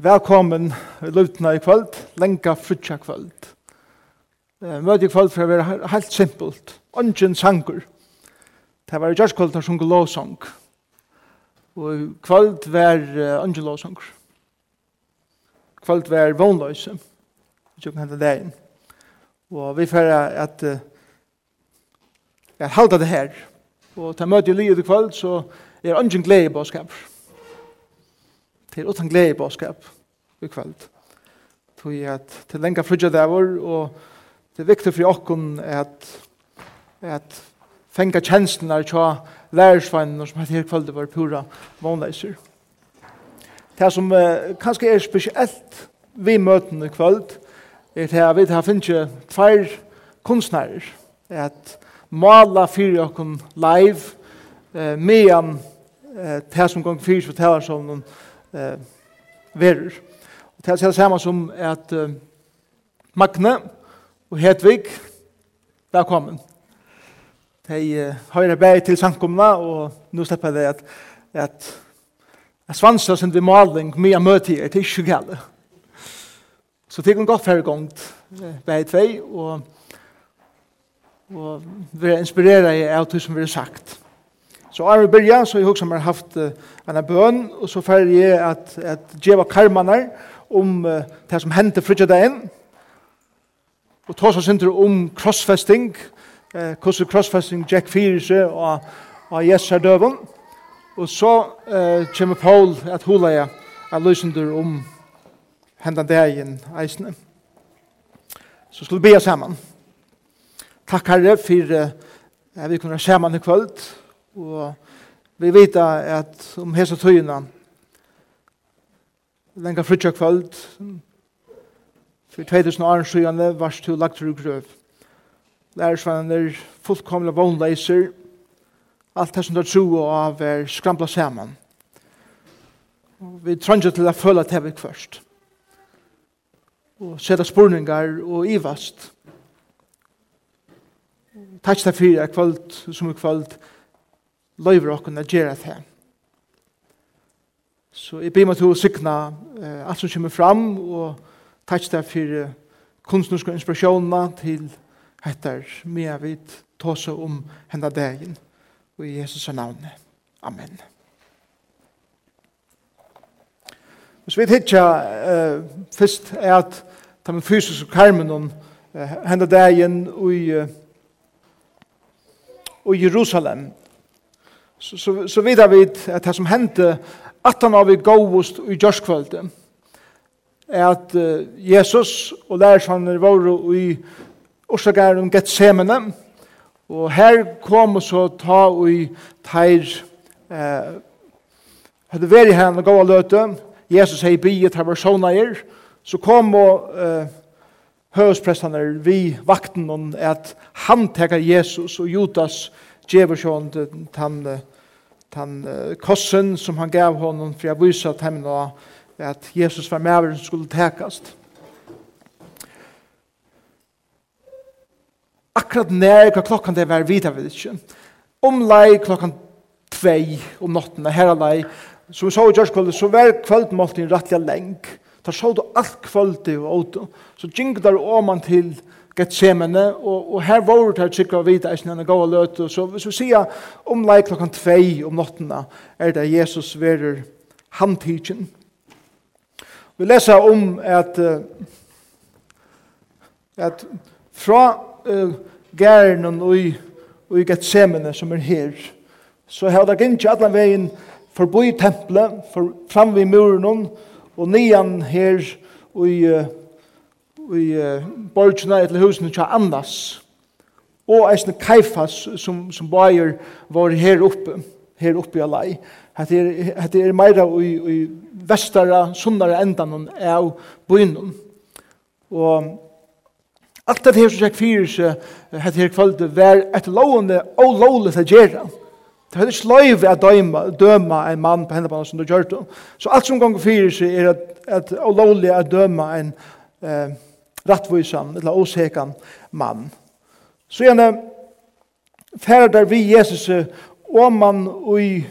Velkommen i lutna i kvöld, lenga frutja kvöld. Møte i kvöld for å være helt simpelt. Ongen sangur. Det var i gjørs kvöld der lovsang. Og i kvöld var ongen lovsang. Kvöld var vånløse. Tjukken det inn. Og vi får at jeg halda det her. Og til møte i livet i kvöld så er ongen glede i bådskaper til utan glede i bådskap i kveld. Tog jeg at til lenge frugja dævor, og det er viktig for okken at, at fenga kjenslene er tja lærersveinen som heter her kveld var pura vannleiser. Det som uh, kanskje er spesielt vi møten i kveld, er det at vi har finnet tveir kunstnærer, at mala fyrir okken live, uh, medan uh, det som gong fyrir fortellar som noen eh, verur. Og det er samme som at eh, Magne og Hedvig, velkommen. De eh, høyre bæg til samkomna, og nå slipper de at, at Jeg svanser sin vi maling, mye møte her til ikke gale. Så det kan godt færre gang bare tvei, og, og vi er inspireret av det som vi har sagt. Så er vi byrja, så jeg husker har haft uh, en bøn, og så fer jeg at, at djeva karmanar om uh, det som hendte frigidegin, og ta seg synder om crossfesting, eh, hvordan crossfesting Jack Fyrse og, og Jesus er døven, og så eh, kommer Paul at hula jeg er løsender om hendan degin eisne. Så skulle vi be sammen. Takk herre for eh, vi kunne sammen i kvöld, Og vi vet at om hese tøyene, lenger frutja kvöld, for 2000 år siden varst du lagt til grøv. Lærersvenner, fullkomla vognleiser, alt det som du tro og av er skrampla saman. Vi trenger til å føle til vi først. Og sette spurningar og ivast. Takk til fyrir kvöld som i kvöld, løyver okken å gjøre det. Så jeg ber meg til å sykne eh, alt som kommer fram, og takk deg for eh, kunstnerske inspirasjoner til hettar med vidt tåse om henne dagen. Og i Jesus navn. Amen. Hvis vi hittar eh, først er at ta med fysisk karmen om eh, henne dagen i, i Jerusalem så, så, så vidar vi at det som hendte at han har vi gåvost i gjørskvölde er at uh, Jesus og lærersvanner var i Orsagaren Getsemene og her kom så ta i teir eh, hadde vært her og gåa løte Jesus hei biet her var sånaier så kom og eh, høvesprestene vi vakten om at han teker Jesus og Judas djeversjånd til han den uh, kossen som han gav honom för jag visade att hemma att Jesus var med och skulle täckas. Akkurat när hva klockan det var vidare vid ikke. Om lei klockan 2 om natten här lei så vi så i Jörskvöldet så var kvällmåltiden rättliga länk. Där såg du allt kvöldet och åter. Så gick där åman till Getsemane, og, og her var det her tjekka vita eisen henne gav løt, og så hvis vi sier om lei klokkan tvei om nottena, er det Jesus verer handtidgen. Vi leser om at, at fra uh, gæren og i, og i Getsemane som er her, så har det ikke alle veien forbi tempelet, for, fram ved muren, og nian her og i uh, i uh, borgina eller husene til Annas og eisne Kaifas som, som bæger var her oppe her oppe i Alai hette er, hette er meira i, i vestara, sunnare endan av bøynen. og alt det her som sjekk fyrir seg hette her kvölde var et lovende og lovlig til gjerra Det er ikke løyve at døma, døma en mann på hendene som du gjør det. Så alt som ganger fyrir seg er at, at lovlig at døma en, eh, rattvisan, eller osekan mann. Så gjerne færre der vi Jesus og mann og i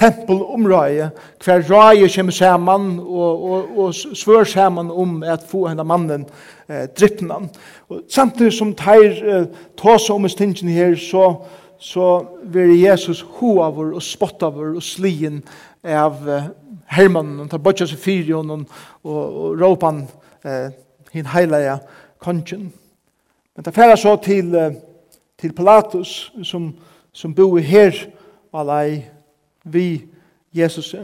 tempelområdet, hver røye kommer sammen og, og, og svør sammen om at få henne mannen eh, drippnen. Og samtidig som teir eh, tås om stingen her, så, så vil Jesus hoaver og spottaver og slien av eh, hermannen. og tar bort seg fyrion og, og, og råpan eh, hin heilige kongen. Men det færa så til, til Pilatus, som, som bor her alai vi Jesus.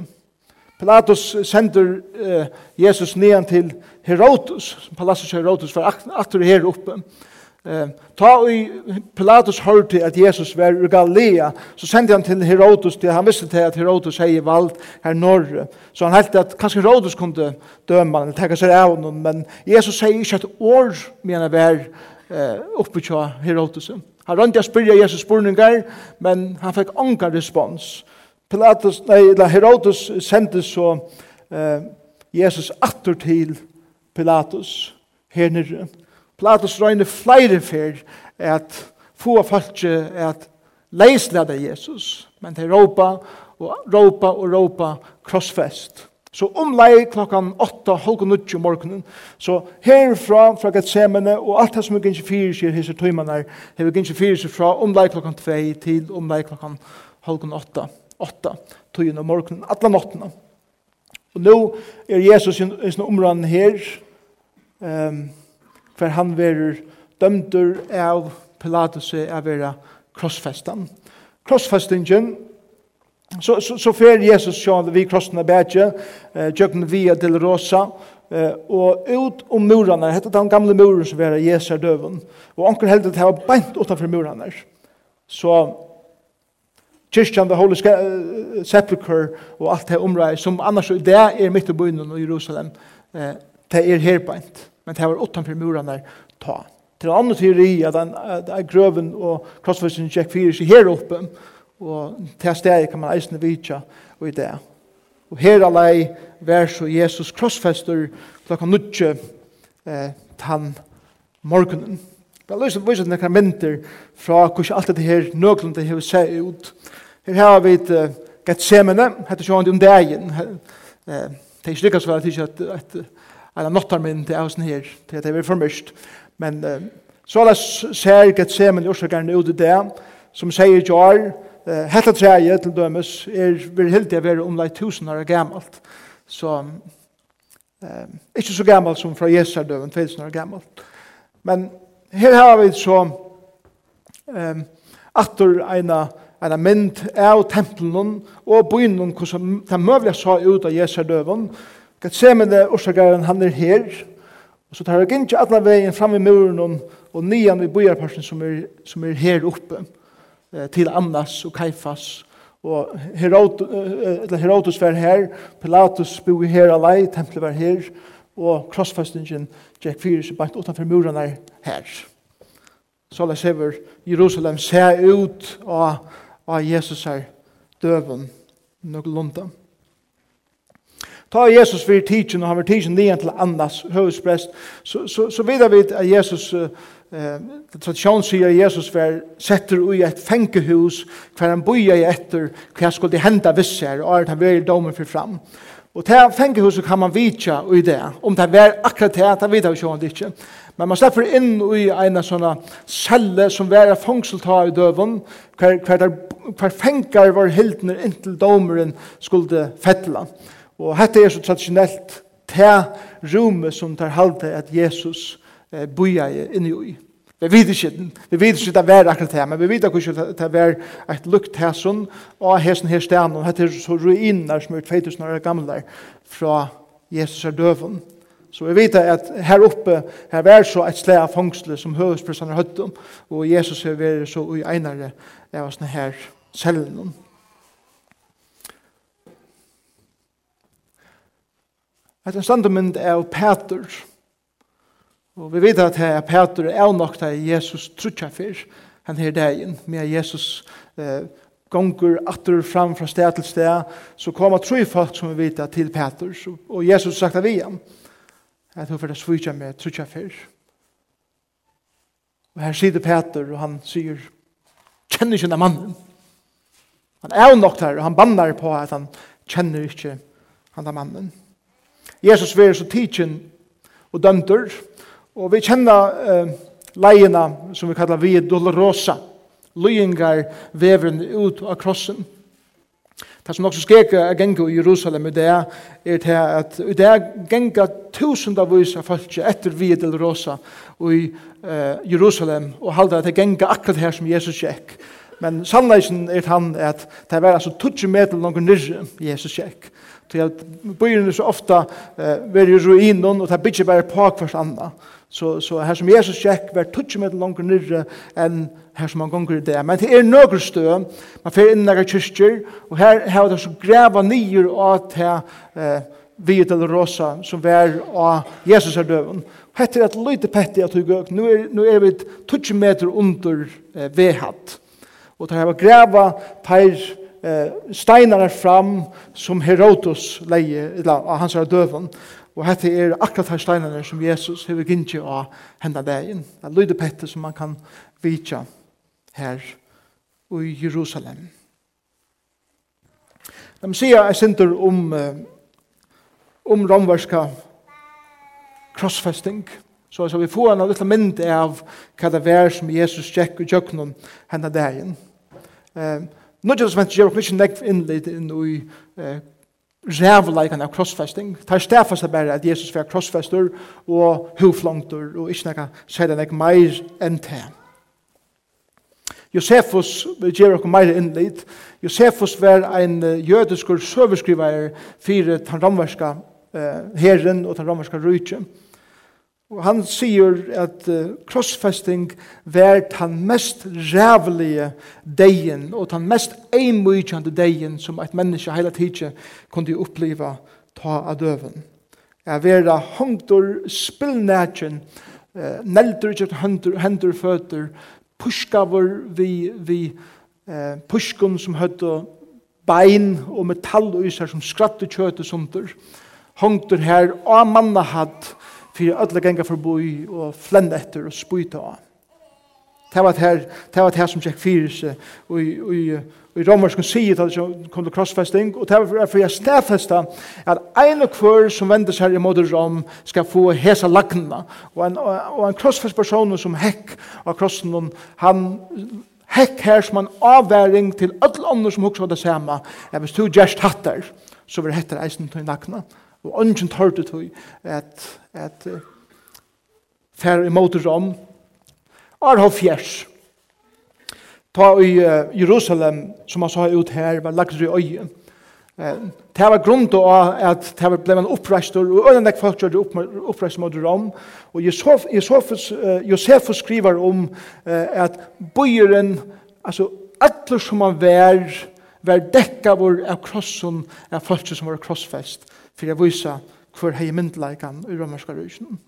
Pilatus sender eh, Jesus nedan til Herodes, som Pilatus Herodes var aktor her oppe. Eh, ta i Pilatus hørte at Jesus var i Galilea, så sendte han til Herodes, til han visste til at Herodes hei valgt her norr. Så han heldte at kanskje Herodes kunne døme han, eller tenke seg av noen, men Jesus sier ikke et år mener vær eh, oppe til Herodes. Han rønte å spørre Jesus spurningar, men han fikk anka respons. Pilatus, nei, Herodes sendte så eh, Jesus atter til Pilatus her nere. Platus røyne flere fyr at få folk at leislede Jesus, men til råpa og råpa og råpa krossfest. Så omlei klokkan 8, halv og nutje morgenen, så herfra fra Gethsemane og alt det som er gynns fyrir sier hese tøymanar, hever gynns fyrir sier fra omlei klokkan 2 til omlei klokkan halv og 8, 8 tøyene morgenen, atla nottena. Og nå er Jesus i sin omrann her, um, for han verur dømdur av Pilatus av vera krossfestan. Krossfestingen, så, så, så fer Jesus sjående vi krossen av bætje, eh, jøkken via del Rosa, eh, og ut om murene, hette den gamle muren som vera Jesu er døven, og anker heldet det var beint utenfor murene. Så kyrkjan, the holy uh, og alt det området, som annars det er mitt i byen i Jerusalem, eh, det er her beint. Men det var utanför murarna ta. Til en annen teori at, den at grøven og krossføsken gikk fyrir seg her oppe, og til steg kan man eisne vidtja og i det. Og her alai vær så Jesus krossfester klokka nutje eh, tann morgunen. Jeg lyst til å vise nekra myndir fra hvordan alt dette her nøglunda hever seg ut. Her har vi et uh, Getsemane, hette sjående om dagen. Det er ikke lykkes for at det ikke er eller nottarmynd av sånn her, til at det er for mørkt. Men uh, så er det ser Gethsemane i årsakerne ut i det, som sier Jar, uh, hette treet til dømes, er vil helt det være omlai tusen år gammalt. Så uh, ikke så gammalt som fra Jesu døven, tusen år gammalt. Men her har vi så um, atter eina en mynd av tempelen og byen hvordan det møvlig sa ut av Jesu døven, Gethsemane orsakaren, han er her, og så tar han ikke alle veien fram i muren og, og nian i bojarparsen som er, som er her oppe, eh, til Annas og Kaifas, og Herod, eh, Herodes var her, Pilatus bo her alai, tempelet var her, og krossfestingen gikk fyrir seg bant utanfor muren er her. Så la sever Jerusalem se ut av, av Jesus her døven, noe lundan. Ta Jesus vir tidsen, og han vir tidsen nian til Annas høvesprest, så, så, så vidar vi at Jesus, eh, tradisjon sier Jesus var setter ui et fengehus, hver han boia i etter, hver skulle henda visser, og at han vir domen fyr fram. Og til fengehuset kan man vitja ui det, om det var akkurat det, det vet vi sjående ikke. Men man slipper inn i en sånne celle som var fangselta i døven, hver, hver, hver fengar var hildner inntil domeren skulle fettla. Og hette er så tradisjonelt te rommet som tar halte at Jesus eh, boja inni i. Vi vet ikke, vi vet ikke det er akkurat det, men vi vet ikke det var et lukt hæsson, og hæsson her stenen, og hette er så ruiner som er 2000 år gamle fra Jesus er døven. Så vi vet at her oppe, her var så et slag av fangsle som høvespressene høtt om, og Jesus er vært så ueinare av sånne her cellen. Hetta standmynd er Peter. Og vi vet at her Peter er nok til Jesus trutja fyr, han her dagen, med Jesus eh, gonger atter fram fra sted til sted, så kommer tre folk som vi vet til Peter, og Jesus sagt av igjen, at hun får det svitja med trutja fyr. Og her sier Peter, og han sier, kjenner ikke denne mannen. Han er nok der, og han bannar på at han kjenner ikke han den mannen. Jesus var så tidsin og dømter, og vi kjenner eh, leiene som vi kallar vi dolorosa, lyingar veveren ut av krossen. Det som også skreker er gengo i Jerusalem i det er til at i det genga tusendavis av folk etter vi dolorosa og i eh, Jerusalem og halda at det genga akkurat her som Jesus gikk. Men sannleisen er han at det var altså 20 meter langt nyrre Jesus gikk. Til at byerne så ofta eh, var i ruinen, og det bygger bare på hver anna. Så, så her som Jesus sjekk, var tutsi meter langer nirre enn her som han gonger i det. Men det er nøkker stø, man fer inn nære kyrkjer, og her har det så greva nyer av til eh, vidt eller rosa, som var av Jesus er døven. Hette er et lite pettig at vi gøk, nu er, nå er vi tutsi meter under eh, vehatt. Og det her var greva teir eh, steinar fram som Herodos leie, eller av hans er døven, og hette er akkurat her steinar som Jesus hever gynnsi av henda vegin. Det er lydepette som man kan vitja her i Jerusalem. De sier jeg synder om om romverska crossfesting. Så så vi får en liten mynd av hva det er som Jesus tjekk og tjøkken henne dagen. Um, Nå er det som men gjør ikke nekv innlitt inn i eh, rævleikene av krossfesting. Det er stedfestet bare at Jesus var krossfester og huflongter og ikke nekka sier det nekk meir enn til. Josefus gjør ikke meir innlitt. Josefus var en jødiskur søverskriver fyrir den romerska eh, herren og den romerska rydkjøm. Og han sier at uh, krossfesting var den mest rævelige deien og den mest einmøykjande deien som et menneske hele tiden kunne oppleva ta av døven. Jeg var da hongtor spillnætjen, uh, neldur ikke hendur, hendur føtter, puskavur vi, vi uh, puskun som høtta bein og metalløyser som skratte kjøte sundur, hongtur her, og manna hatt, fyrir ödla genga forboi og flenda etter og spuita av. Det var her, det var her som tjekk fyrir seg, og i, i, i sier at det kom til krossfesting, og det var for jeg stedfesta at ein og hver som vendes seg i moder rom skal få hesa lagna, og en, og en krossfest person som hekk av krossen, han hekk her som en avværing til alle andre som hoksa det samme, at hvis du gjerst hattar, så vil hettar eisen til lagna, og ønsken tørte til at, at uh, i måte Rom, er hov fjers. Ta i uh, Jerusalem, som han sa ut her, var lagt i øye. Uh, det var grunn til at det var en oppreistor, og øyne nek folk gjør oppreistor mot Rom. Og Josef, Josefus, uh, Josefus skriver om uh, at bøyeren, altså alle som han var, var dekka vår av krossen, av folk som var krossfest for jeg viser hver hei myndleikan i romerska rysjen.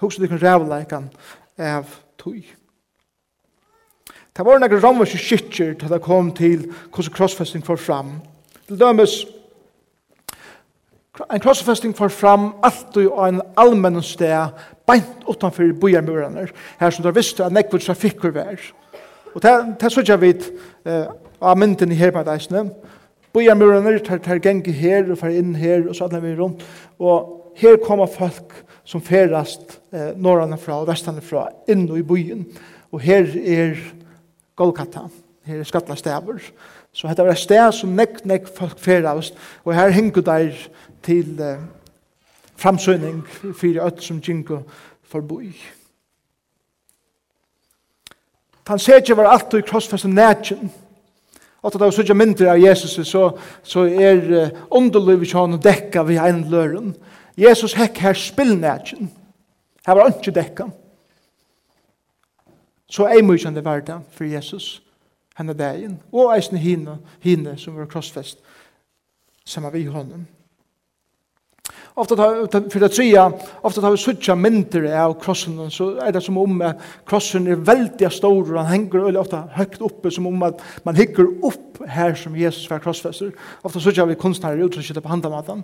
Hugsa dykken rævleikan av tog. Det var nekker romerske skikker til det kom til hvordan krossfesting får fram. Til dømes, en krossfesting får fram alt og en allmenn sted, beint utanfor bojarmurene, her som der visste at nekvud trafikker vær. Og det, det sørger vi av mynden i hermedeisene, Bøyamurene tar, tar genge her og fer inn her og så alle vi rundt. Og her kommer folk som ferast eh, norrene fra og vestene fra inn i byen. Og her er Golgata. Her er skattla stäver. Så dette var et sted som nekk, nekk folk ferast. Og her henger der til eh, framsøyning fyrir øtt som Jinko forboi. Han ser ikke var alt i krossfesten nætjen. Og da vi sørger mindre av Jesus, så, så er underliv i kjønne dekka vi en løren. Jesus hekk her spillnætjen. Her var ikke dekka. Så er mykjende verda for Jesus henne dagen, og eisne hine, hine som var krossfest, sammen vi hånden. Ofta tar för det säga, ofta tar vi sucha mindre av krossen så är det som om att krossen är väldigt stor och han hänger eller ofta högt uppe som om att man hygger upp här som Jesus var krossfäster. Ofta sucha vi konstnärer ut och sitter på handamatan.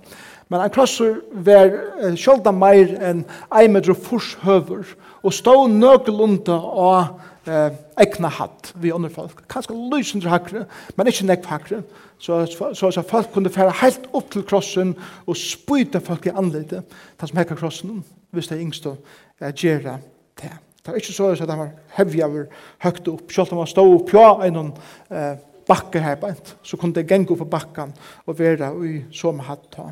Men en krosser var själva mer än en meter fors höver och stå nökelunda av eh, egna hatt vi andre folk. Kanskje lysende hakre, men ikke nekv hakre. Så, så, så, så folk kunne fære helt opp til krossen og spyte folk i anledet, den som hekka krossen, hvis det er yngst å eh, gjøre det. Det er ikke så at han var hevig over høyt opp, selv om han stod opp ja, en eh, bakke her bænt, så kunne det genge opp på bakken og være i som hatt ta.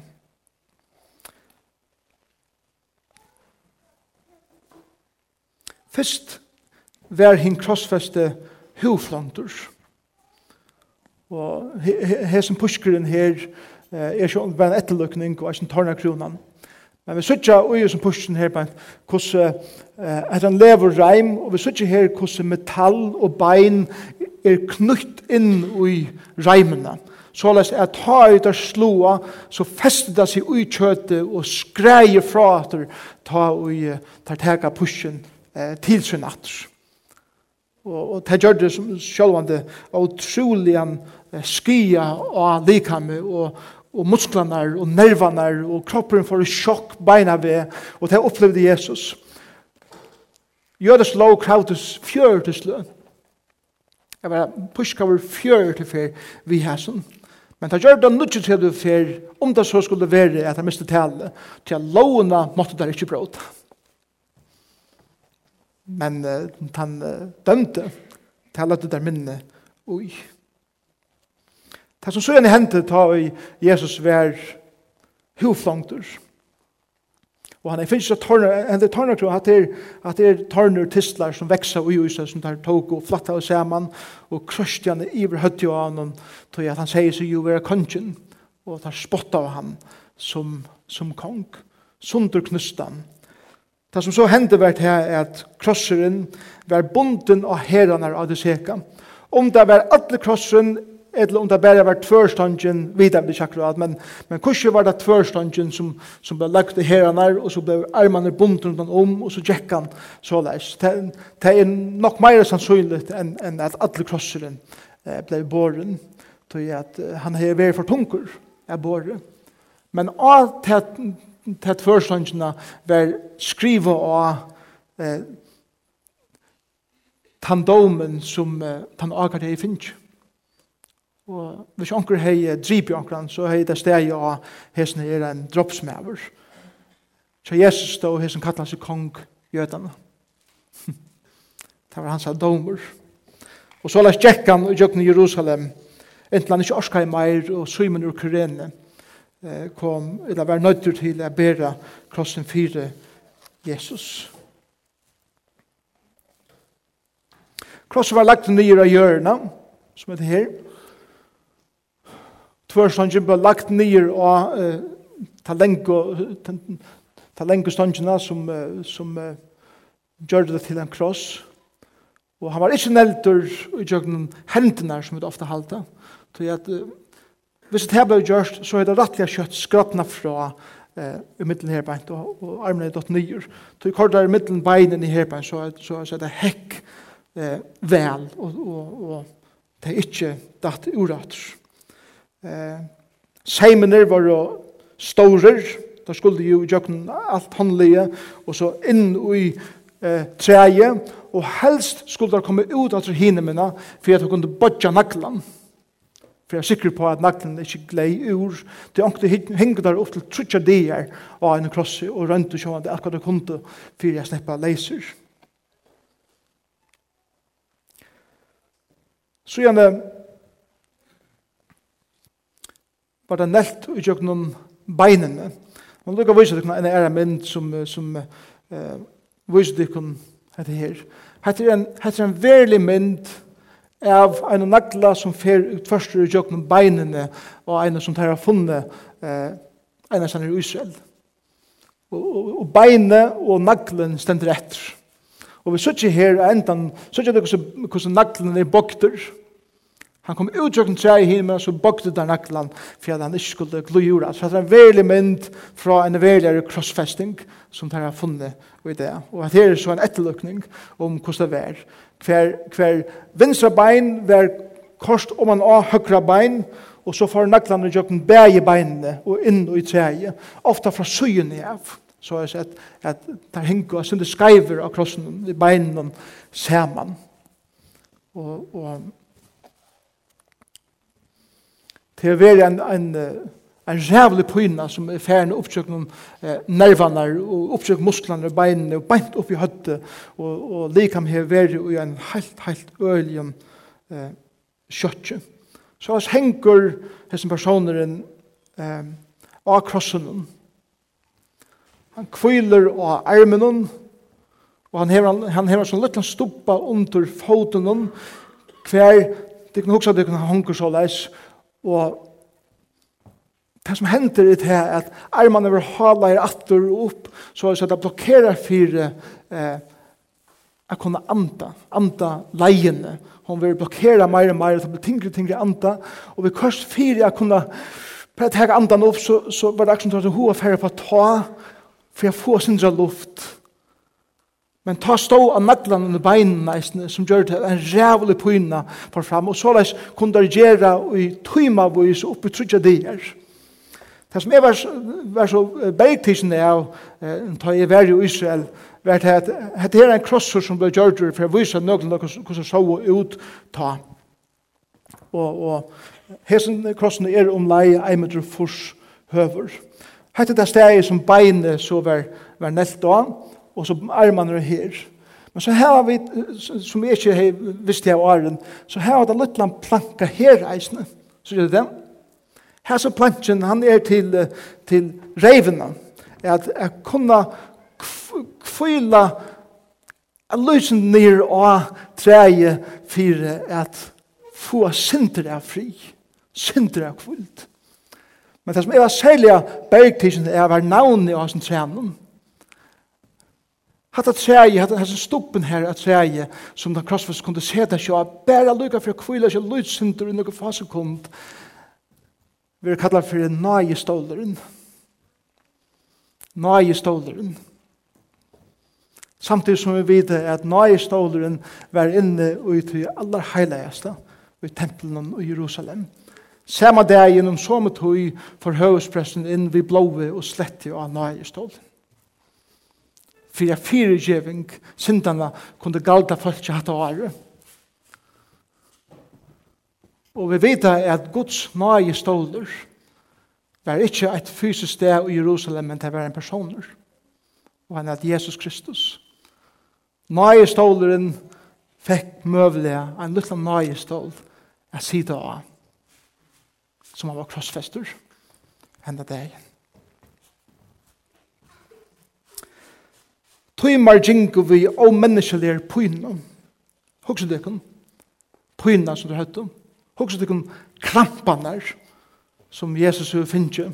Først var hin krossfeste huflantur. Og hesen puskeren her er ikke bare en etterløkning og ikke en tørna kronan. Men vi sutja ui som puskeren her på hvordan at han lever reim og vi sutja her hvordan metall og bein er knutt inn i reimene. Så lest at ta ut av slåa så festet det seg ui kjøtet og skreier fra at ta ui tar teka eh, til sin atter. Og, og det gjør det som sjølvande utrolig skia av likame og, og musklene og nervene og kroppen får sjokk beina ved og det opplevde Jesus. Jødes lov krautus fjør til slø. Jeg var pushkaver fjør til fjør vi hæsen. Men det gjør det nødvendig til det fjør om det så skulle være at jeg miste tale til at lovene måtte det ikke bråta. Men uh, han uh, dømte. Det der minne. Ui. Det som så gjerne hendte ta i Jesus vær huflangtur. Og han finnes at tørner, han er tørner tror, at det er, at det er tørner tistlar som veksa ui ui som tar tog og flatta og saman og krøsti han iver høtti av han tog at han sier seg jo være kongen og tar spotta av han som, som kong. Sundur knustan Det som så hendte vært her er at krosseren var bunden av herrene av det seka. Om det var alle krosseren, eller om det bare var tvørstangen, vet jeg ikke akkurat, men, men hvordan var det tvørstangen som, som ble lagt til herrene, og så ble armene bunden rundt om, og så gikk han så leis. Det, det er nok mer sannsynlig enn en at alle krosseren eh, ble båren, til at han har vært for tunker, er båren. Men av til førslønnsene var skriva av eh, tandomen som eh, tan akar hei finnes. Og hvis anker hei drip i ankeren, så hei det steg av hesten er en droppsmæver. Så Jesus stod hesten kallet seg kong jødene. det var hans domer. Og så la tjekkan og jøkken i Jerusalem, enten han ikke orskar i meir og symen ur Kyrene, eh, kom, eller var nøyder til å bære krossen fire Jesus. Krossen var lagt nye av hjørna, som heter her. Tvørstånden ble lagt nye av eh, talengo, talengostangene som, som uh, gjør det til en kross. Og han var ikke neltur i jøgnen hendene, som vi ofte halte. Så jeg Hvis det her ble gjørst, så er det rettelig kjøtt skrattene fra eh, i midten herbeint, og, og armene er dott nyer. Så i kortet er midten beinen i herbeint, så, så, så er det hekk eh, vel, og, og, og det er ikke datt urat. Eh, Seimene var jo store, da skulle jo gjøre alt håndlige, og så inn i eh, treie, og helst skulle det komme ut av hinnemene, for at de kunne bodja naklene for jeg er sikker på at naglen er ikke glei ur. Det er ikke hengt der opp til trutja dier av en krosse og rønte sjåan det akkurat det kunde for jeg slipper leiser. Så gjerne var det nelt og gjør noen beinene. Man lukker kan vise dere en ære mynd som, som uh, viser dere dette her. Hette er en, en verlig mynd som av en nagla som fer ut først i jøkken beinene, og en som tar har funnet eh, en som er i Israel. Og, og, og beinet og naglen stender etter. Og vi sitter her enten, sitter det hvordan naglen er bokter. Han kom ut jøkken tre i himmelen, så bokter der naglen, for at han ikke skulle glujura. Så det er en veldig mynd fra en veldig krossfesting som tar har funnet i det. Og her er så en etterløkning om hvordan det er hver, hver vinstra bein var kost om man av høyre bein, og så får naglene jøkken bæge beinene og inn og i treet, ofta fra søyen i av. Så har jeg sett at der henger og sinde skreiver av krossen i beinene saman. Og, og til å være en, en en rævlig pyna som er færende oppsøkken om eh, nervene og oppsøkken musklene og beinene og beint opp i høttet og, og likam her veri og en helt, helt øyelig eh, kjøtje. Så oss henger hessen personeren eh, av krossen. Han kviler av armen og han hever, han hever sånn liten stoppa under foten hver, det kan huksa det kan hanker så leis og det som hender er det at armene over hala er atter og opp, så er det blokkerer for eh, å kunne anta, anta leiene. Hun vil blokkere mer og mer, det blir tingre og tingre anda, og vi kurs for å kunne bare ta andan opp, så, så var det akkurat som hun var ferdig på å ta, for å få sindra luft. Men ta stå av medlan under beinene som gjør det en rævlig pyna for fram, og så leis kunne det gjøre i tøyma vise oppe i trutja dier. Ja Det som jeg var, var så bergtidsen av, da jeg var i Israel, var det at det er en krosser som ble gjørt for å vise noen hvordan så ut ta. Og, og hesen krossen er omlai 1 meter fors høver. Hette det stedet som beinet så var, var nelt da, og så armene er her. Men så her har vi, som jeg ikke visste av åren, så her har det litt planka her eisene. Så er det den. Hesa planchen, han er til, til reivene. At jeg kunne kvila at lysen nir og treie for at få synder av fri, synder av kvult. Men det som er særlig av bergtidsen er å være navnet av trenen. Hatt Hatta treie, hatta hans stoppen her at treie, som den krossfest kunde seta seg av, bæra lukka for kvila seg lutsynder i noen fasekund, Vi er kallar for nøyeståleren. Nøyeståleren. Samtidig som vi vet at nøyeståleren var inne og ut i aller heiligeste, i tempelen i Jerusalem. Samme dag gjennom som tog for høvespressen inn vi blåve og slette av nøyestålen. Fyra fyrirgjeving, syndene kunne galda folk i hatt og året Og vi vet at Guds nøye ståler var ikke et fysisk sted i Jerusalem, men det var en personer. Og han er Jesus Kristus. Nøye ståleren fikk møvelig en liten nøye stål jeg sier av som han var krossfester henne deg. Tøymar djingu vi og menneskelige pyna. Hugsa dykken. Pyna som du høytum. Hugsa tykkun krampanar som Jesus hefur finnje,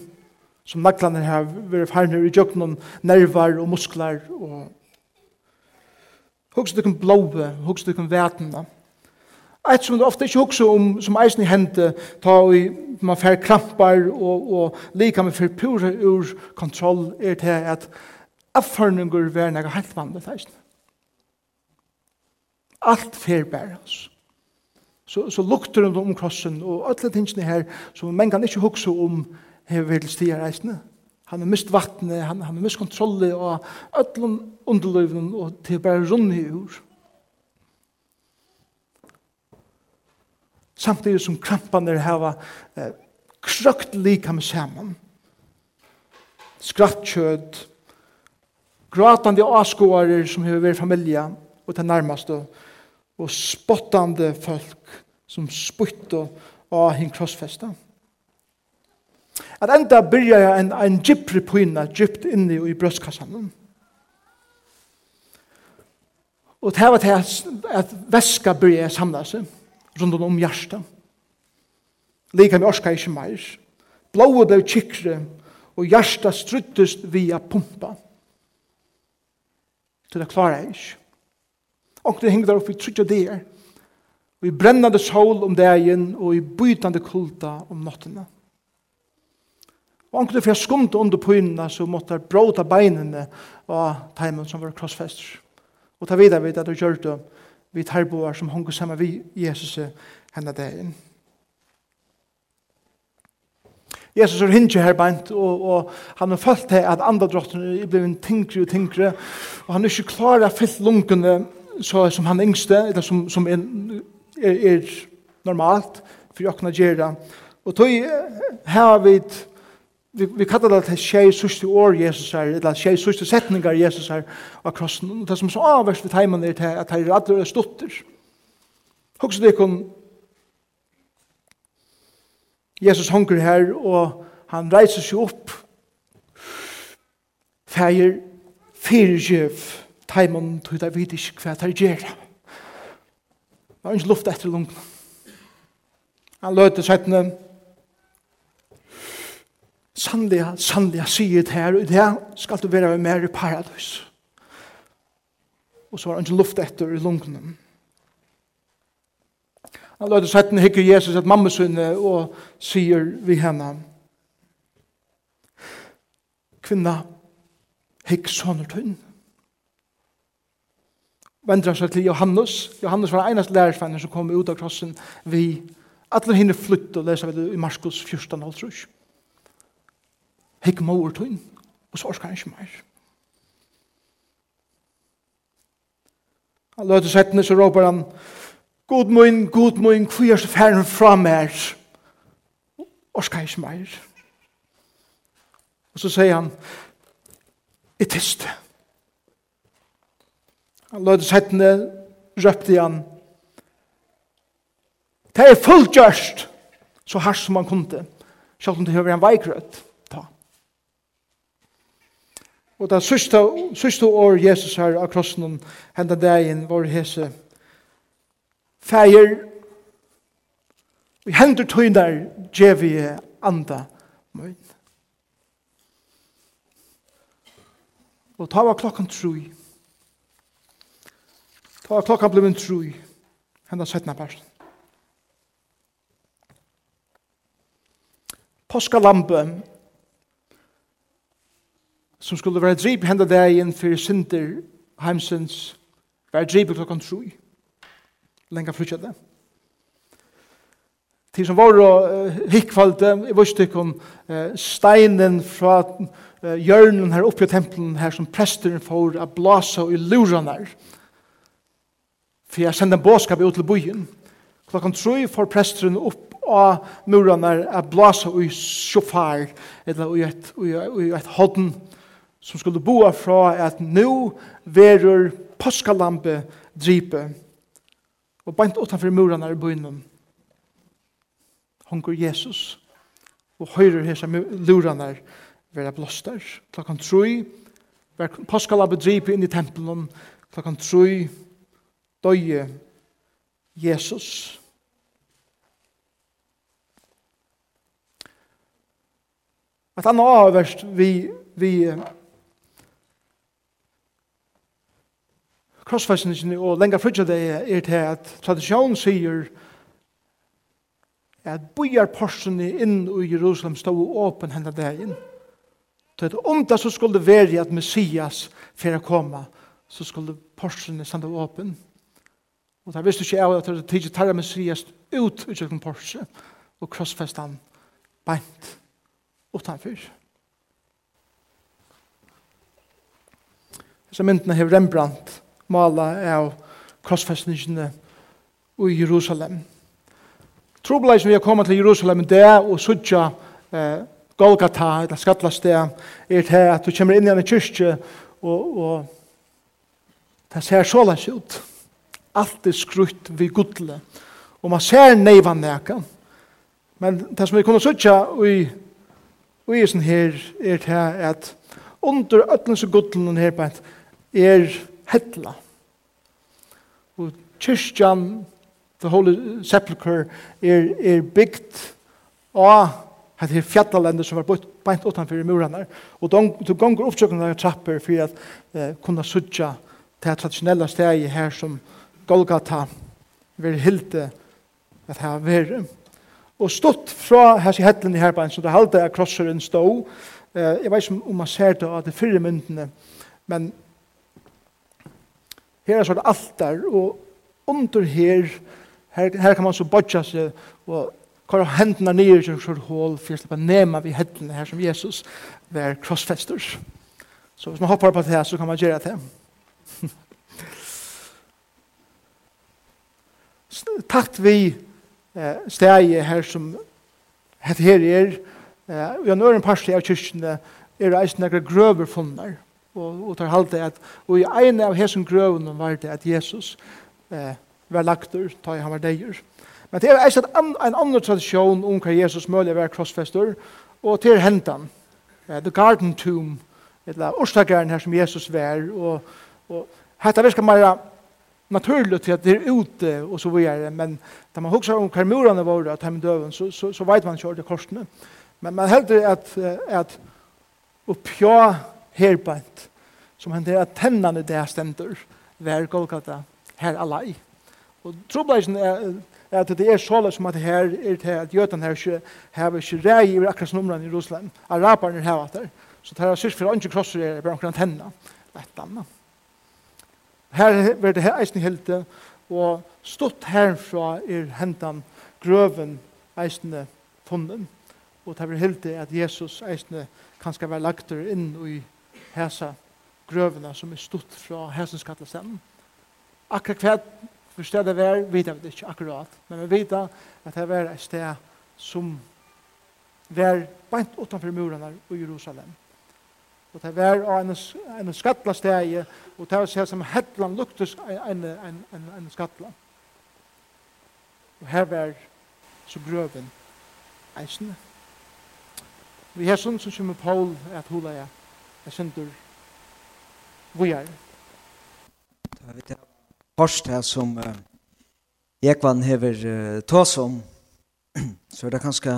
som naglanar har verið farnir i jöknum nervar og musklar og hugsa tykkun blóve, hugsa tykkun vetna. Eitt som du ofta ikkje hugsa om, som eisen i hente, ta i man fer krampar og, og lika med fer pura ur kontroll er til at affarningur ver nega heilt vanlig eisen. Alt fer bæra oss. Så, så lukter det om krossen, og alle tingene her, som man kan ikke huske om hever til stier reisende. Han har mist vattnet, han, han har mist kontrollet, og alle underløvene, og til bare runde i ur. Samtidig som krampene har eh, krøkt likam sammen. Skrattkjød, gratande avskårer som har vært familie, og til nærmeste, og og spottande folk som spytte av hinn krossfesta. At enda byrja jeg en, en gypri pyna gypt inni i brøstkassan. Og det var til at, at veska byrja jeg samla seg rundt om hjertet. Lika med orska ikke meir. Blåa blei kikre og hjertet struttest via pumpa. Til det klarer jeg ikke. Onkel hengde der oppe i trutja der. Og i brennande sol om dagen, og i bytande kulta om nottene. Og onkel fyrir skumt under pynene, så måtte jeg bråta beinene av teimen som var krossfester. Og ta vidare vid at du gjør det vi tarboar som hongu saman vi Jesus henne dagen. Jesus er hinge her beint, og, og han har følt til at andre drottene er blevet tingre og tingre, og han er ikke klar å fylle lungene så som han yngste, eller som, som er, er, er normalt for åkna gjerra. Og tog her vi, vi, vi kallar det til tjei sørste år Jesus her, eller tjei sørste setningar Jesus her av krossen. Og det som så avverst ved teimen er til at her er alle stutter. Hoks det kun Jesus hunker her, og han reiser seg opp. Fæger, fyrir, Taimon tog det vidt ikke hva det gjør. Det var ikke luft etter lungen. Han løte settene. Sannliga, sannliga sier det her, og det skal du være med mer i paradis. Og så var han ikke luft etter i lungen. Han løte settene hikker Jesus at mamma sunne og sier vi henne. Kvinna, hikk sånne tunn vendra seg til Johannes. Johannes var einast lærersvenner som kom ut av krossen vi alle hinne flytt og lesa vi i Marskos 14 og trus. Hikk mor tøyn, og så orskar han ikke meir. Han løter settene, så råper han, God moin, god moin, hvor er så færen fra mer? Orskar han ikke meir. Og så sier han, Jeg tiste. Han lød settene, røpte han. Det er fullgjørst, så hardt som han kunne. Selv om det høver en veikrøtt. Ta. Og det sørste, sørste år Jesus her av krossen, hendet dagen vår hese. Feir, vi hender tøyner, djevige anda møyne. Og ta var klokken troi. Ta klokka blei en troi, henda setna person. Påska lampe, som skulle være drip henda dagen fyrir synder heimsens, var drip klokka troi. Lenga frutja det. Til som var uh, hikkvalde, i vøstikken, uh, steinen fra uh, hjørnen her oppe i tempelen her som presteren får a blasa i luranar, for jeg sender en båskap ut til byen. Klokken tre får presteren opp av murene er blåse i sjåfar, eller i et, i, i et hodden, som skulle bo fra at nå verur påskalampe drype. og bant utenfor murene i byen. Hongur Jesus, og høyrer hese lurene være blåster. Klokken tre, var påskalampe drype inn i tempelen, klokkan tre, døye Jesus. At han avverst vi, vi krossfestningen og lenger frutja det er til at tradisjonen sier at bojarporsene inn i Jerusalem stod åpen henne dagen. Så at om det så skulle være at Messias for å komme, så skulle porsene stå åpen. Åpen. Og det visste ikke jeg at det tidlig tar jeg messias ut i kjøkken Porsche og krossfest han beint utenfor. Så myndene har Rembrandt malet av krossfestningene i Jerusalem. Trobeleisen vi har kommet til Jerusalem det og sudja eh, Golgata, eller skatlastea, er til at du kommer inn i en kyrkje og, og det ser så såleis ut. Det alt er skrutt vi gudle. Og man ser neivan neka. Men det som vi kunne sutja i isen her er det at under ötlense gudlen her på er hetla. Og kyrkjan, the holy sepulcher, er, er bygd av at det er fjallalendet som var bort beint utanfor murene. Og du gonger oppsøkende trapper for at eh, kunne sutja det traditionella steget her som Golgata vil hilde at her være. Og stått fra hans i hettelen i herbein, så det halte er krosseren stå. Eh, Jeg vet ikke om man ser det av de fyrre myndene, men her er så det alt der, og under her, her, her kan man så bodja seg, og kvar hendene nere til en hål, for jeg slipper nema vi hettelen her som Jesus var krossfester. Så hvis man hoppar på det her, så kan man gjøre det. tatt vi eh, steget her som het her er, eh, vi har nøren øren av kyrkene er det eisen nekker grøver funner, og, og tar halte at, og i en av hesen grøvene var det at Jesus eh, var laktur ta i han var deir Men det er eisen an, en annen tradisjon om hva Jesus mulig var krossfester, og til hentan, eh, the garden tomb, eller orsdagaren her som Jesus var, og, og hette virker mer naturligt till att det är ute och så vidare men när man huxar om karmorarna var att hem döven så så så vet man körde korsne men man hävdar att att uppja helbant som han att tändande där ständer var Golgata här alai och trubbelsen är att det är så som att här är det att her här har ikke rei i akkurat numren i Jerusalem Araberne har varit der. så det er syns för inte krosser er bare omkring tennene. ett annet. Her var det her eisen helte, og stått herfra er hentan grøven eisene funnen. Og det var helte at Jesus eisene kan skal være lagt inn i hesa grøvene som er stått fra hesens kattelsen. Akkurat hva for stedet var, vet jeg ikke akkurat, men vi vet at det var et sted som var bant utenfor murene i Jerusalem og det var en, en skattla og det var seg som hettlan luktes en, en, en, en skattla. Og her var så grøven eisene. Vi har sånn som kommer Paul at hula jeg, jeg synder vi er. Det var det først her som uh, Ekvann hever uh, tås om, så er det kanskje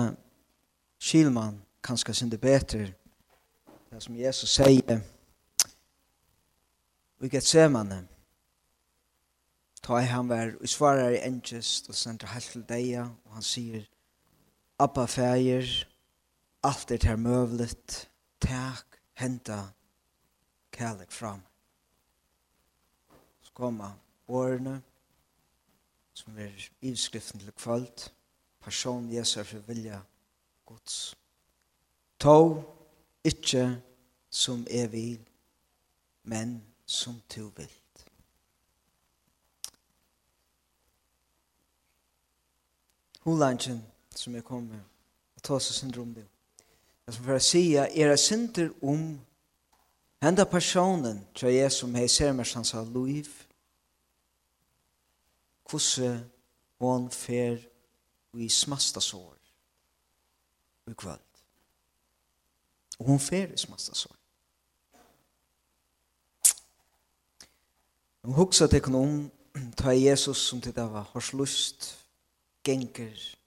Kilman kanskje synder bedre, det som Jesus sier i Gethsemane ta i han vær og svarar i engest og sender helt til deg og han sier Abba feir alt er til møvlet tak henta kærlek fram. Så kommer årene som er ivskriften til kvalt person Jesus er for vilja Guds. Tog Ikke som jeg vil, men som du vil. Hulangen som jeg kom med, og ta seg synder om det. Jeg skal bare å si er jeg synder om henda personen til jeg som jeg ser meg som sa Louis, hvordan hun fer i smasta sår i kvöld. Og hun feres masse så. Hun hugsa til om ta Jesus som til det var horslust, genker,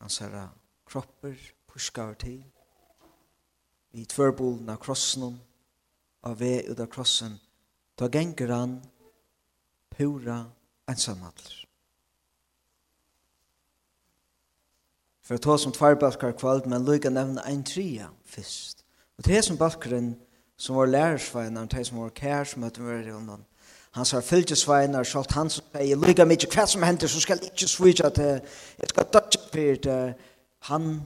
hans herra kropper, puskar til, i tvørbolen av krossen, av vei ut av krossen, ta genker han, pura ensamhattler. for å ta som tvær balkar kvalt, men lukka nevna ein tria fyrst. Og til som balkaren som var lærersveinar, til som var kær som møtte møyre honom, han sa fylgjesveinar, sjalt han som sier, lukka mykje hva som hender, så skal ikkje svitja til, jeg skal dødja fyrir det. han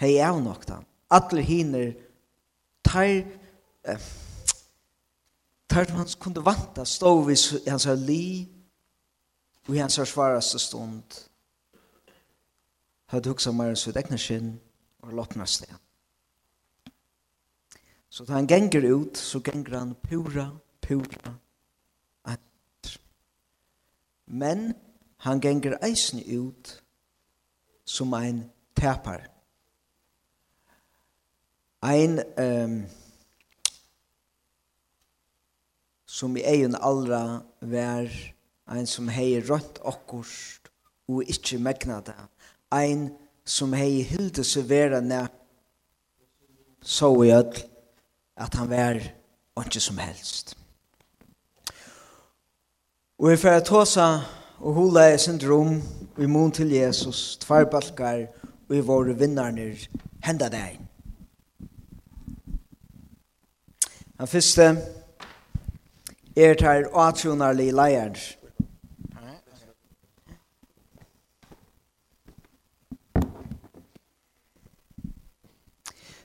hei av nok da. Atler hiner, tar, eh, tar som han kunde vanta, stå vid hans li, og hans svaraste stund, hadde hugsa meir sitt egna skinn og loppna sted. Så da han genger ut, så genger han pura, pura, at. Men han genger eisen ut som ein tepar. Ein um, som i egen allra vær ein som hei rønt okkurst og ikkje megna det ein som hei hilde seg nær så i öll at han var ikke som helst. Og jeg fyrir tåsa og hula i syndrom i mun til Jesus, tvarbalkar og i våre vinnarnir henda deg. Han fyrste er tar atronarlig leier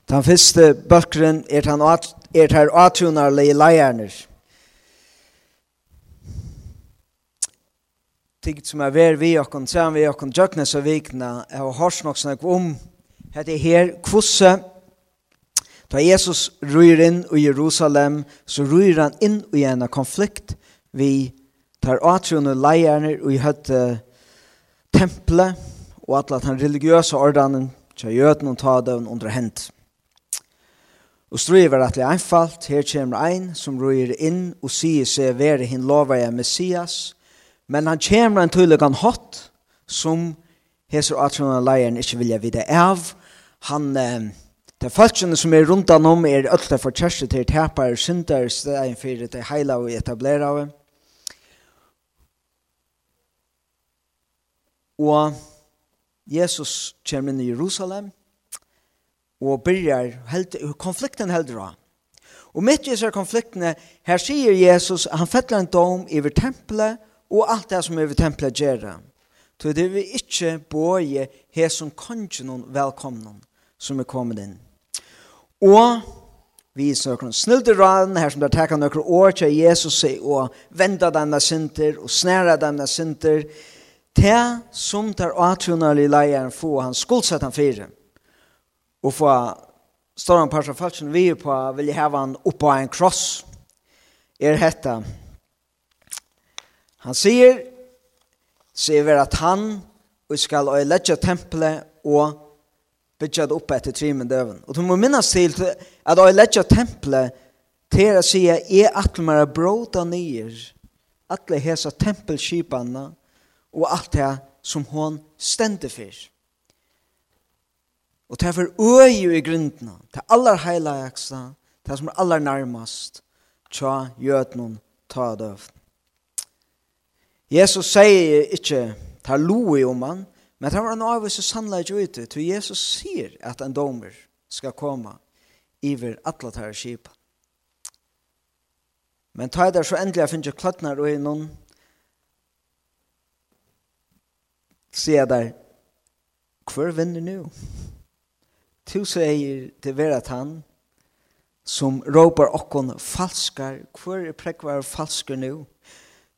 Den første bøkeren er han er her atunarlige leierner. Tikt som er ved vi okkon, sammen vi okkon, djøknes og vikna, jeg har hørt nok snakk om, hette her, kvosse, da Jesus ryr inn i Jerusalem, så ryr han inn i en konflikt, vi tar atrunne leierne og i høtte tempelet, og at han religiøse ordanen, til jøden og ta døvn under hendt. Og striver at det einfalt, her kommer ein som røyer inn og sier seg være hin lovaja Messias, men han kommer en tydelig han hatt som heser atrona leiren ikke vilja vide av. Han, eh, de falskjene som er rundt han om er ølte for kjæreste til tapar synder, stedet for det heila og etablera av. Og Jesus kommer inn i Jerusalem, og byrjar held, konflikten heldur av. Og mitt i disse konfliktene, her sier Jesus at han fettler en dom over tempelet og alt det som er over tempelet gjør. Så det vil ikke båje her som kanskje noen velkomne som er kommet inn. Og vi søker noen snilte raden her som der takker noen år til Jesus og venda denne synder og snæra denne synder til som tar atrunalig leieren få han skuldsatt han fyrir og få står han par av falsen vi på vil jeg heve han opp på en kross er hetta han sier sier vi at han og skal øylegge tempelet og bygge det opp etter tre med døven. Og du må minnes til at øylegge tempelet til å si at jeg atlemmer bråta nyer atle hesa tempelskipene og alt det som hon stender for. Og det er for øye i grunden, det er aller heiligste, det er som er aller nærmest, tja noen ta døvn. Jesus sier ikke, ta loe om han, men det var en avvise sannleik ute, til Jesus sier at en domer skal komme iver atla tar skipa. Men ta der så endelig jeg finner kløtnar og innom, sier der, hver vinner nu? Tu sier det vera han som råpar okkon falskar. Hvor er prekvar falskar nu?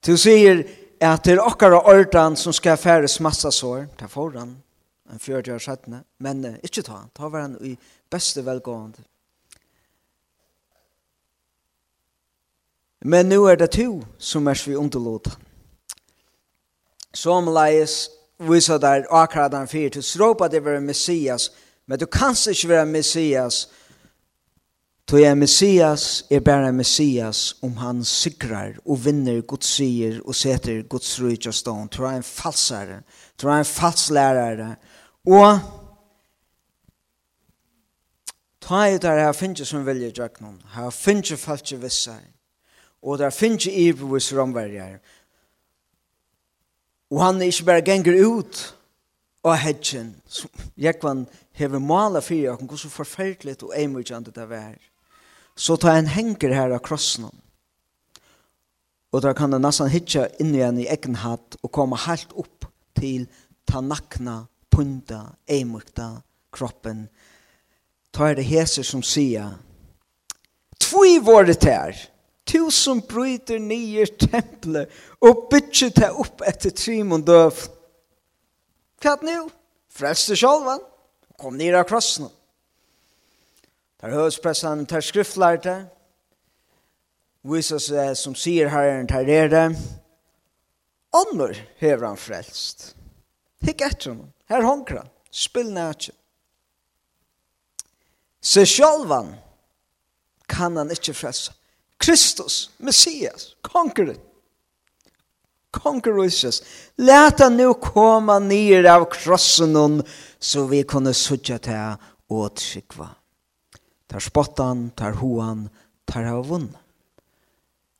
Tu sier at det er okkara ordan som skal færes massa sår. Ta foran, en fjörde år sættene. Men uh, ikkje ta han. Ta var han i beste velgående. Men nu er det tu som er svi underlåta. Som leis viser der akkurat han fyrt. Så råpa det var Messias. Messias Men du kan ikke være Messias, tog er Messias er bare Messias om han sikrar og vinner Guds sier og setter Guds rujt og stånd. Tror er en falsare, tror er en falslærare. Og ta i der her finnes som vilje draknon, her finnes falske vissar, og der finnes ibevis romverjar. Og han er ikke bare ganger ut av hedgen, som jeg kan hever malet fyrir okken, så forferdelig og eimurkjande det er. Så tar en henger her av krossen. Og da kan det nesten hitja inn igjen i egen hatt og komme helt opp til ta nakna, punta, eimurkta kroppen. Ta er det heser som sier, Tvoi våre tær, som bryter nye tempelet og bytje tær opp etter trim og døv. Hva er det nå? Frelste sjolvan kom ned av krossen. Der høvespressen, der skriftlærte, viser seg som sier herren der er det, ånder hever han frelst. Hikk etter honom, her honkra, spill nætje. Se sjálvan kan han ikkje frelsa. Kristus, Messias, kongeren, konkurruises. Læta nu koma nir av krossen hon, så vi kunne sutja ta og tryggva. Tar spottan, tar hoan, tar av vunn.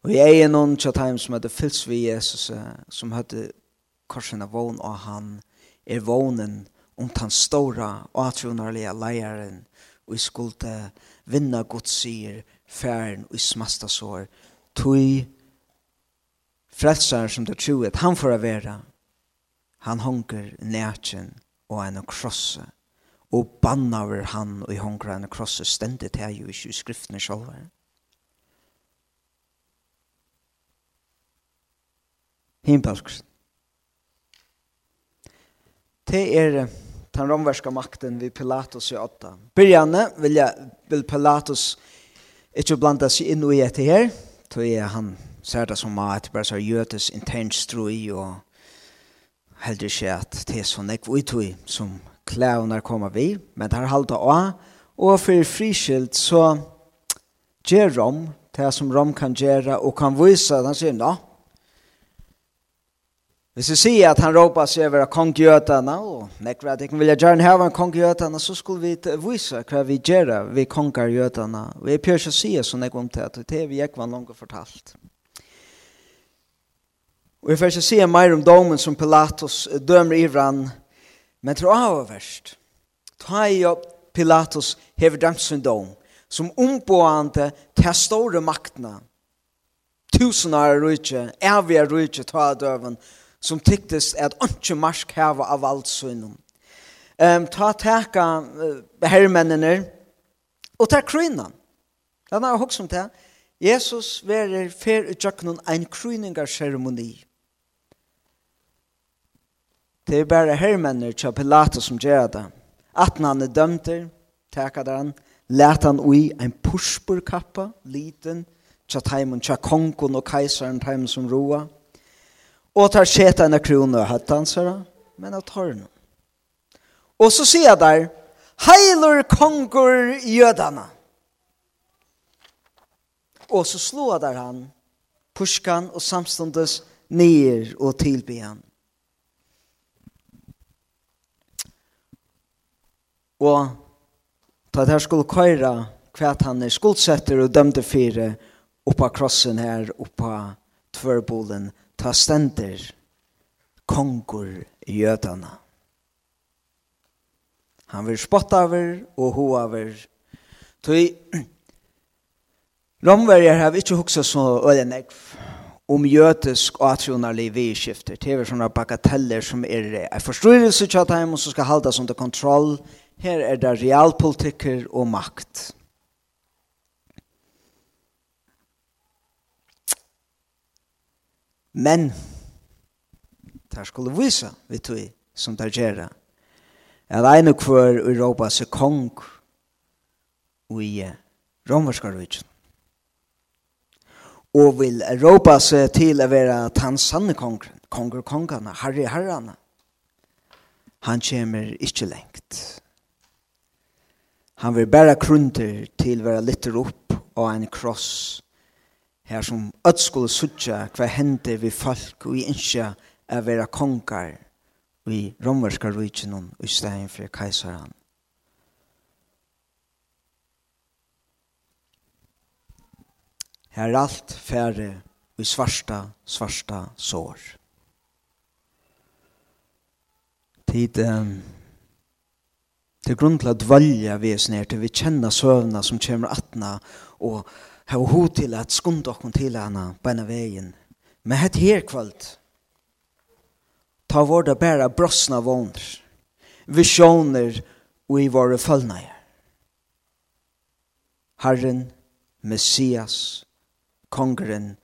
Og jeg er noen tjattheim som hadde fyllt vi Jesus, som hadde korsen av vogn og han, er vognen om den stora og atronarlige leieren, og i skulle vinna Guds sier, færen og i smasta sår, tog frelsar som du tror at han får være, han hunker nætjen og en krosse, og banna over han og i hunker en krosse stendet her jo ikke i skriftene selv. Himbalksen. Det er den romverska makten vid Pilatus i åtta. Byrjane vil, jeg, vil Pilatus ikke blanda seg inn i etter her, tog er han ser det som at det bare så gjøtes intens strøy og heldig ikke at det er så nekv utøy som klævner kommer vi, men det har halda av, og for friskilt så gjør rom, det som rom kan gjøre, og kan vise, han sier, nå, Hvis vi sier at han råper seg over konggjøtene, og nekker at jeg vil gjerne hava en konggjøtene, så skulle vi vise hva vi gjør ved konggjøtene. Vi pjør ikke å si sånn jeg om til at det er vi ikke var langt fortalt. Og jeg får ikke si mer om domen som Pilatus dømer Ivran, men tror jeg var verst. Ta i opp Pilatus hever dømt sin dom, som omboende til store maktene. Tusen av rydtje, evige rydtje ta døven, som tyktes at ikke marsk hava av alt synden. Um, ta teka uh, herremennene, og ta krynan. Det er hoksom til Jesus verer fer utjøkkenen en kryningarseremoni. Det er bare hermenner til Pilatus som gjør det. Atten han er dømter, takker der han, let han ui en pushburkappa, liten, til heimen til kongen og keiseren til som roa. Og tar skjeta en krone og høttansere, men av tårne. Og så sier jeg der, heiler konger jødene. Og så slår der han, pushkan og samståndes ned og tilbe han. og ta det her skulle køyre hva han er skuldsetter og dømte fire oppa krossen her oppa tvørbolen ta stender kongur i jødana han vil spotta over og ho over tøy Romverjer har ikke hugsa så øye ølenegv om jødisk og atronarliv vidskifter. Det er sånne bagateller som er en forstyrrelse til at de som skal halda under kontroll, Her er det realpolitikker og makt. Men, det skulle vise, vet du, som det gjør det. Jeg regner hver Europa som kong i romerskarvitsen. Og vil Europa se til å være tansanne kongren, konger kongene, herre herrene. Han kommer ikke lengt. Han vil bæra krunter til vera litter opp og en kross her som öll skulle sutja hva hende vi folk og vi innskja er vera kongar vi i romerska rujtjenon og i stein for kaisaran. Her er alt færre i svarsta, svarsta sår. Tid, um, Til grunn til å dvalja vesen her til vi kjenner søvna som kommer atna og har ho til at skunda okken til på beina veien. Men hette her kvalt, ta vår det bæra brossna våner visioner og i våre følgnager. Herren, Messias, kongeren,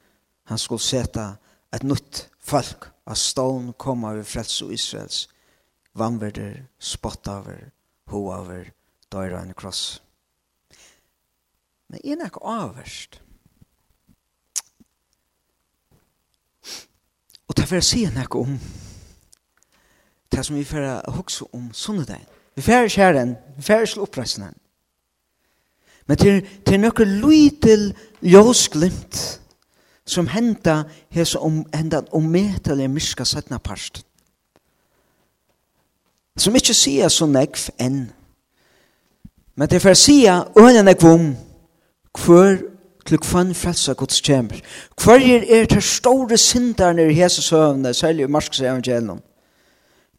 han skulle seta et nytt folk av stån koma over frels og Israels vannverder, spottaver, hoaver døyra en kross. Men en er avverst. Og det vil å si noe om det som vi får hukse om sunnedein. Vi får kjæren, vi får slå oppreisningen. Men til, til noe lydel ljøsglimt som henda hesa om henda om metalig myska sætna parst som ikke sier så nekv enn. Men det er for å sier øyne nekv om, hver til kvann frelsa Guds kjemper. Hver er det store sinderne i Jesus søvnene, særlig i Marskos evangelium.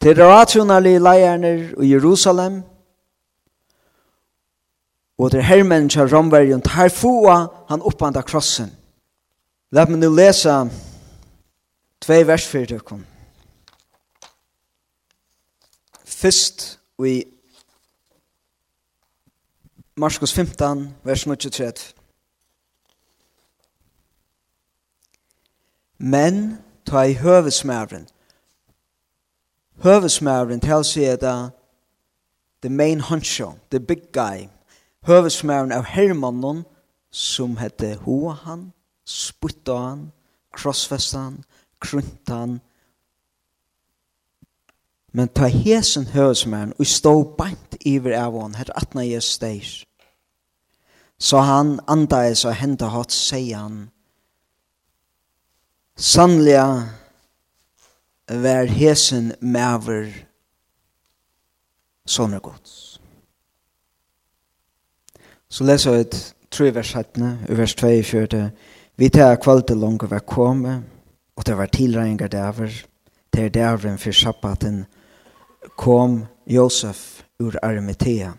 Det er rationale leierne i Jerusalem, og det er hermen til Romverjen, her få han oppanda krossen. La meg nå lese tvei vers for dere Fyrst i Marskos 15, vers 23. Men ta i høvesmævren. Høvesmæren til å er det the main honcho, the big guy. Høvesmæren av hermannen som hette Hoahan, Sputtan, Krossfestan, Kruntan, Men ta hesen høvesmæren og stå bant iver av hon, her atna jes steir. Så han andais og henta hatt, sier han, Sannliga vær hesen mæver sånne gods. Så leser vi et tre vers 17, vers 24. Vi tar kvalitet langt og være kommet, og det var tilregninger dæver, det er dæveren for sabbaten, kom Josef ur Arimathea.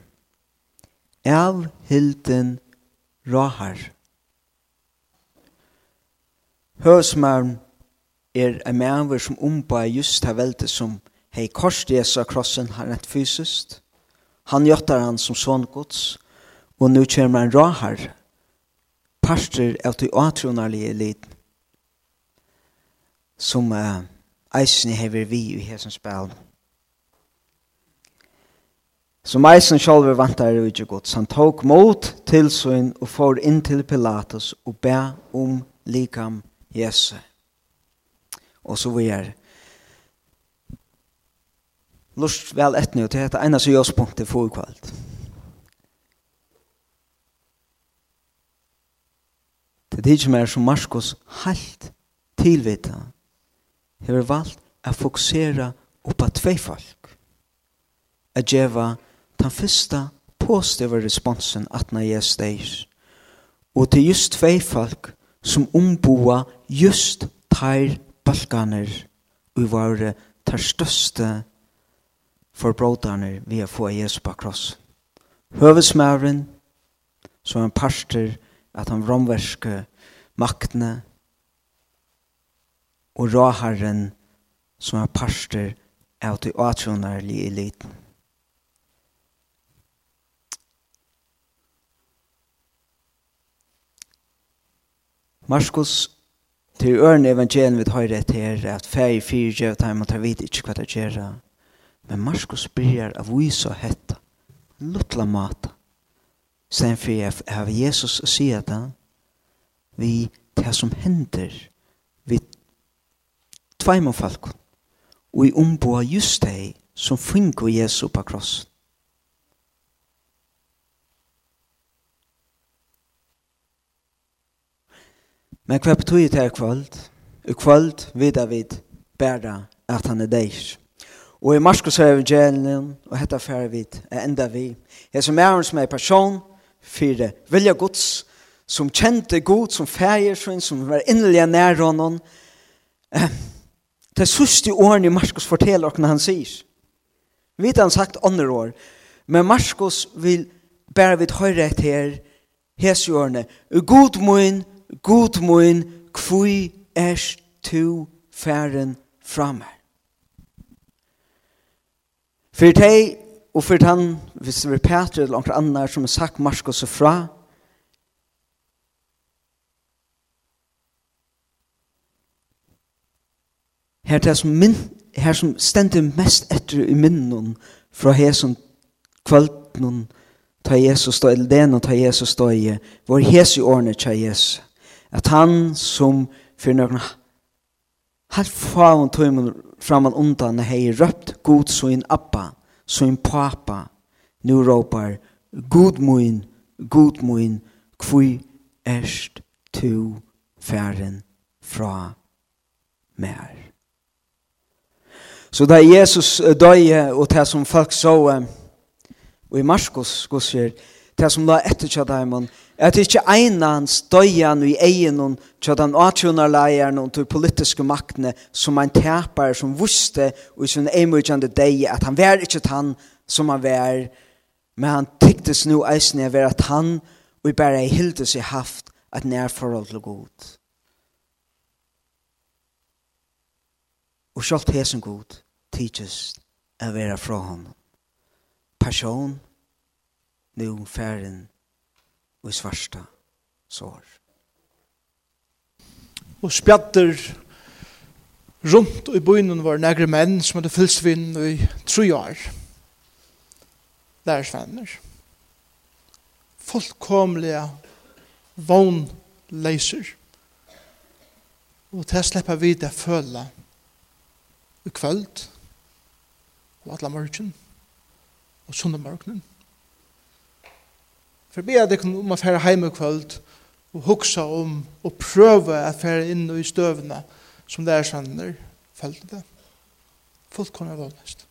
Av hilden Rahar. Høsmaren er en maver som omba just her velte som hei korset Jesu krossen har rett fysiskt. Han gjøttar han som sånn gods, og nu kommer han Rahar, parster av de atronarlige liten, som uh, eisen hever vi i hesens spelen. Så eisen sjálfur vantar er ikke godt. Så han tok mot til sin og får inn til Pilatus og be om likam Jesu. Og så vi er lust vel etnu til dette ene som gjørs punktet for kvalt. Det er ikke mer som Marskos helt tilvita har valgt å fokusere oppa tvei folk. Å gjøre den første positive responsen at når jeg steg. Og til just tvei folk som omboa just teir balkaner og var teir største forbrotaner vi har fått Jesus på kross. Høvesmæren, som en parster, at han romverske maktene, og råherren, som er parster, av de åtjonærlige eliten. Marskos, til øren evangelien vi tar rett her, at fei fyrir gjev time og tar vidt ikke hva det gjør. Men Marskos bryr av vise og hetta, luttla mata. Sen fyrir jeg har Jesus å si at han, vi det som hender, vi tveim og falkon, og i omboa just deg som finko Jesus på krossen. Men hva betyr det her kvöld? I kvöld vidar vi bare at han er deis. Og i Marskos evangelium, og hetta færre vi, er enda vi. Jeg som er som er person, fire vilja gods, som kjente god, som fægir sin, som var innelige nær honom. Eh, det er sørste årene Marskos forteller hva han sier. Vi har sagt andre år, men Marskos vil bare vidt høyre etter her, hese årene. God mun god moin, kvui er tu færen framme. For deg og for han, hvis det vi Peter eller noen annar som har sagt Marskos og fra, her det som min, her som stender mest etter i minnen fra her hesen kvölden ta Jesus stå, eller den ta Jesus stå i, var hese i årene tja Jesus at han som for noen helt faen tøymen framan undan hei røpt god så en appa, så en papa, nu råpar god moin, god moin, kvui erst tu færen fra mer. Så da Jesus døye og det som folk så, og i Marskos, det som la etter kjadaimen, at ikkje einan støyan i egen til den atjonarleieren og til politiske maktene som ein tapar som vuste og i sin eimujande deg at han var ikke han som han var. Men han tyktes nu jeg var at han og bare hilde seg haft at nærforhold til god og sjalt hesen god tykes er være fra honom person nu færen og i svarsta sår. Og spjatter rundt i bøynen var negre menn som hadde fyllt vinn i tru år. Deres venner. Folkkomlige vognleiser. Og til slipper vi det føle i kvöld og alle morgen og sundag morgenen. For be at dere om å fære i kvöld og hugsa om og prøve at fære inn i støvene som det er sanner følte det. Fullt kunne jeg.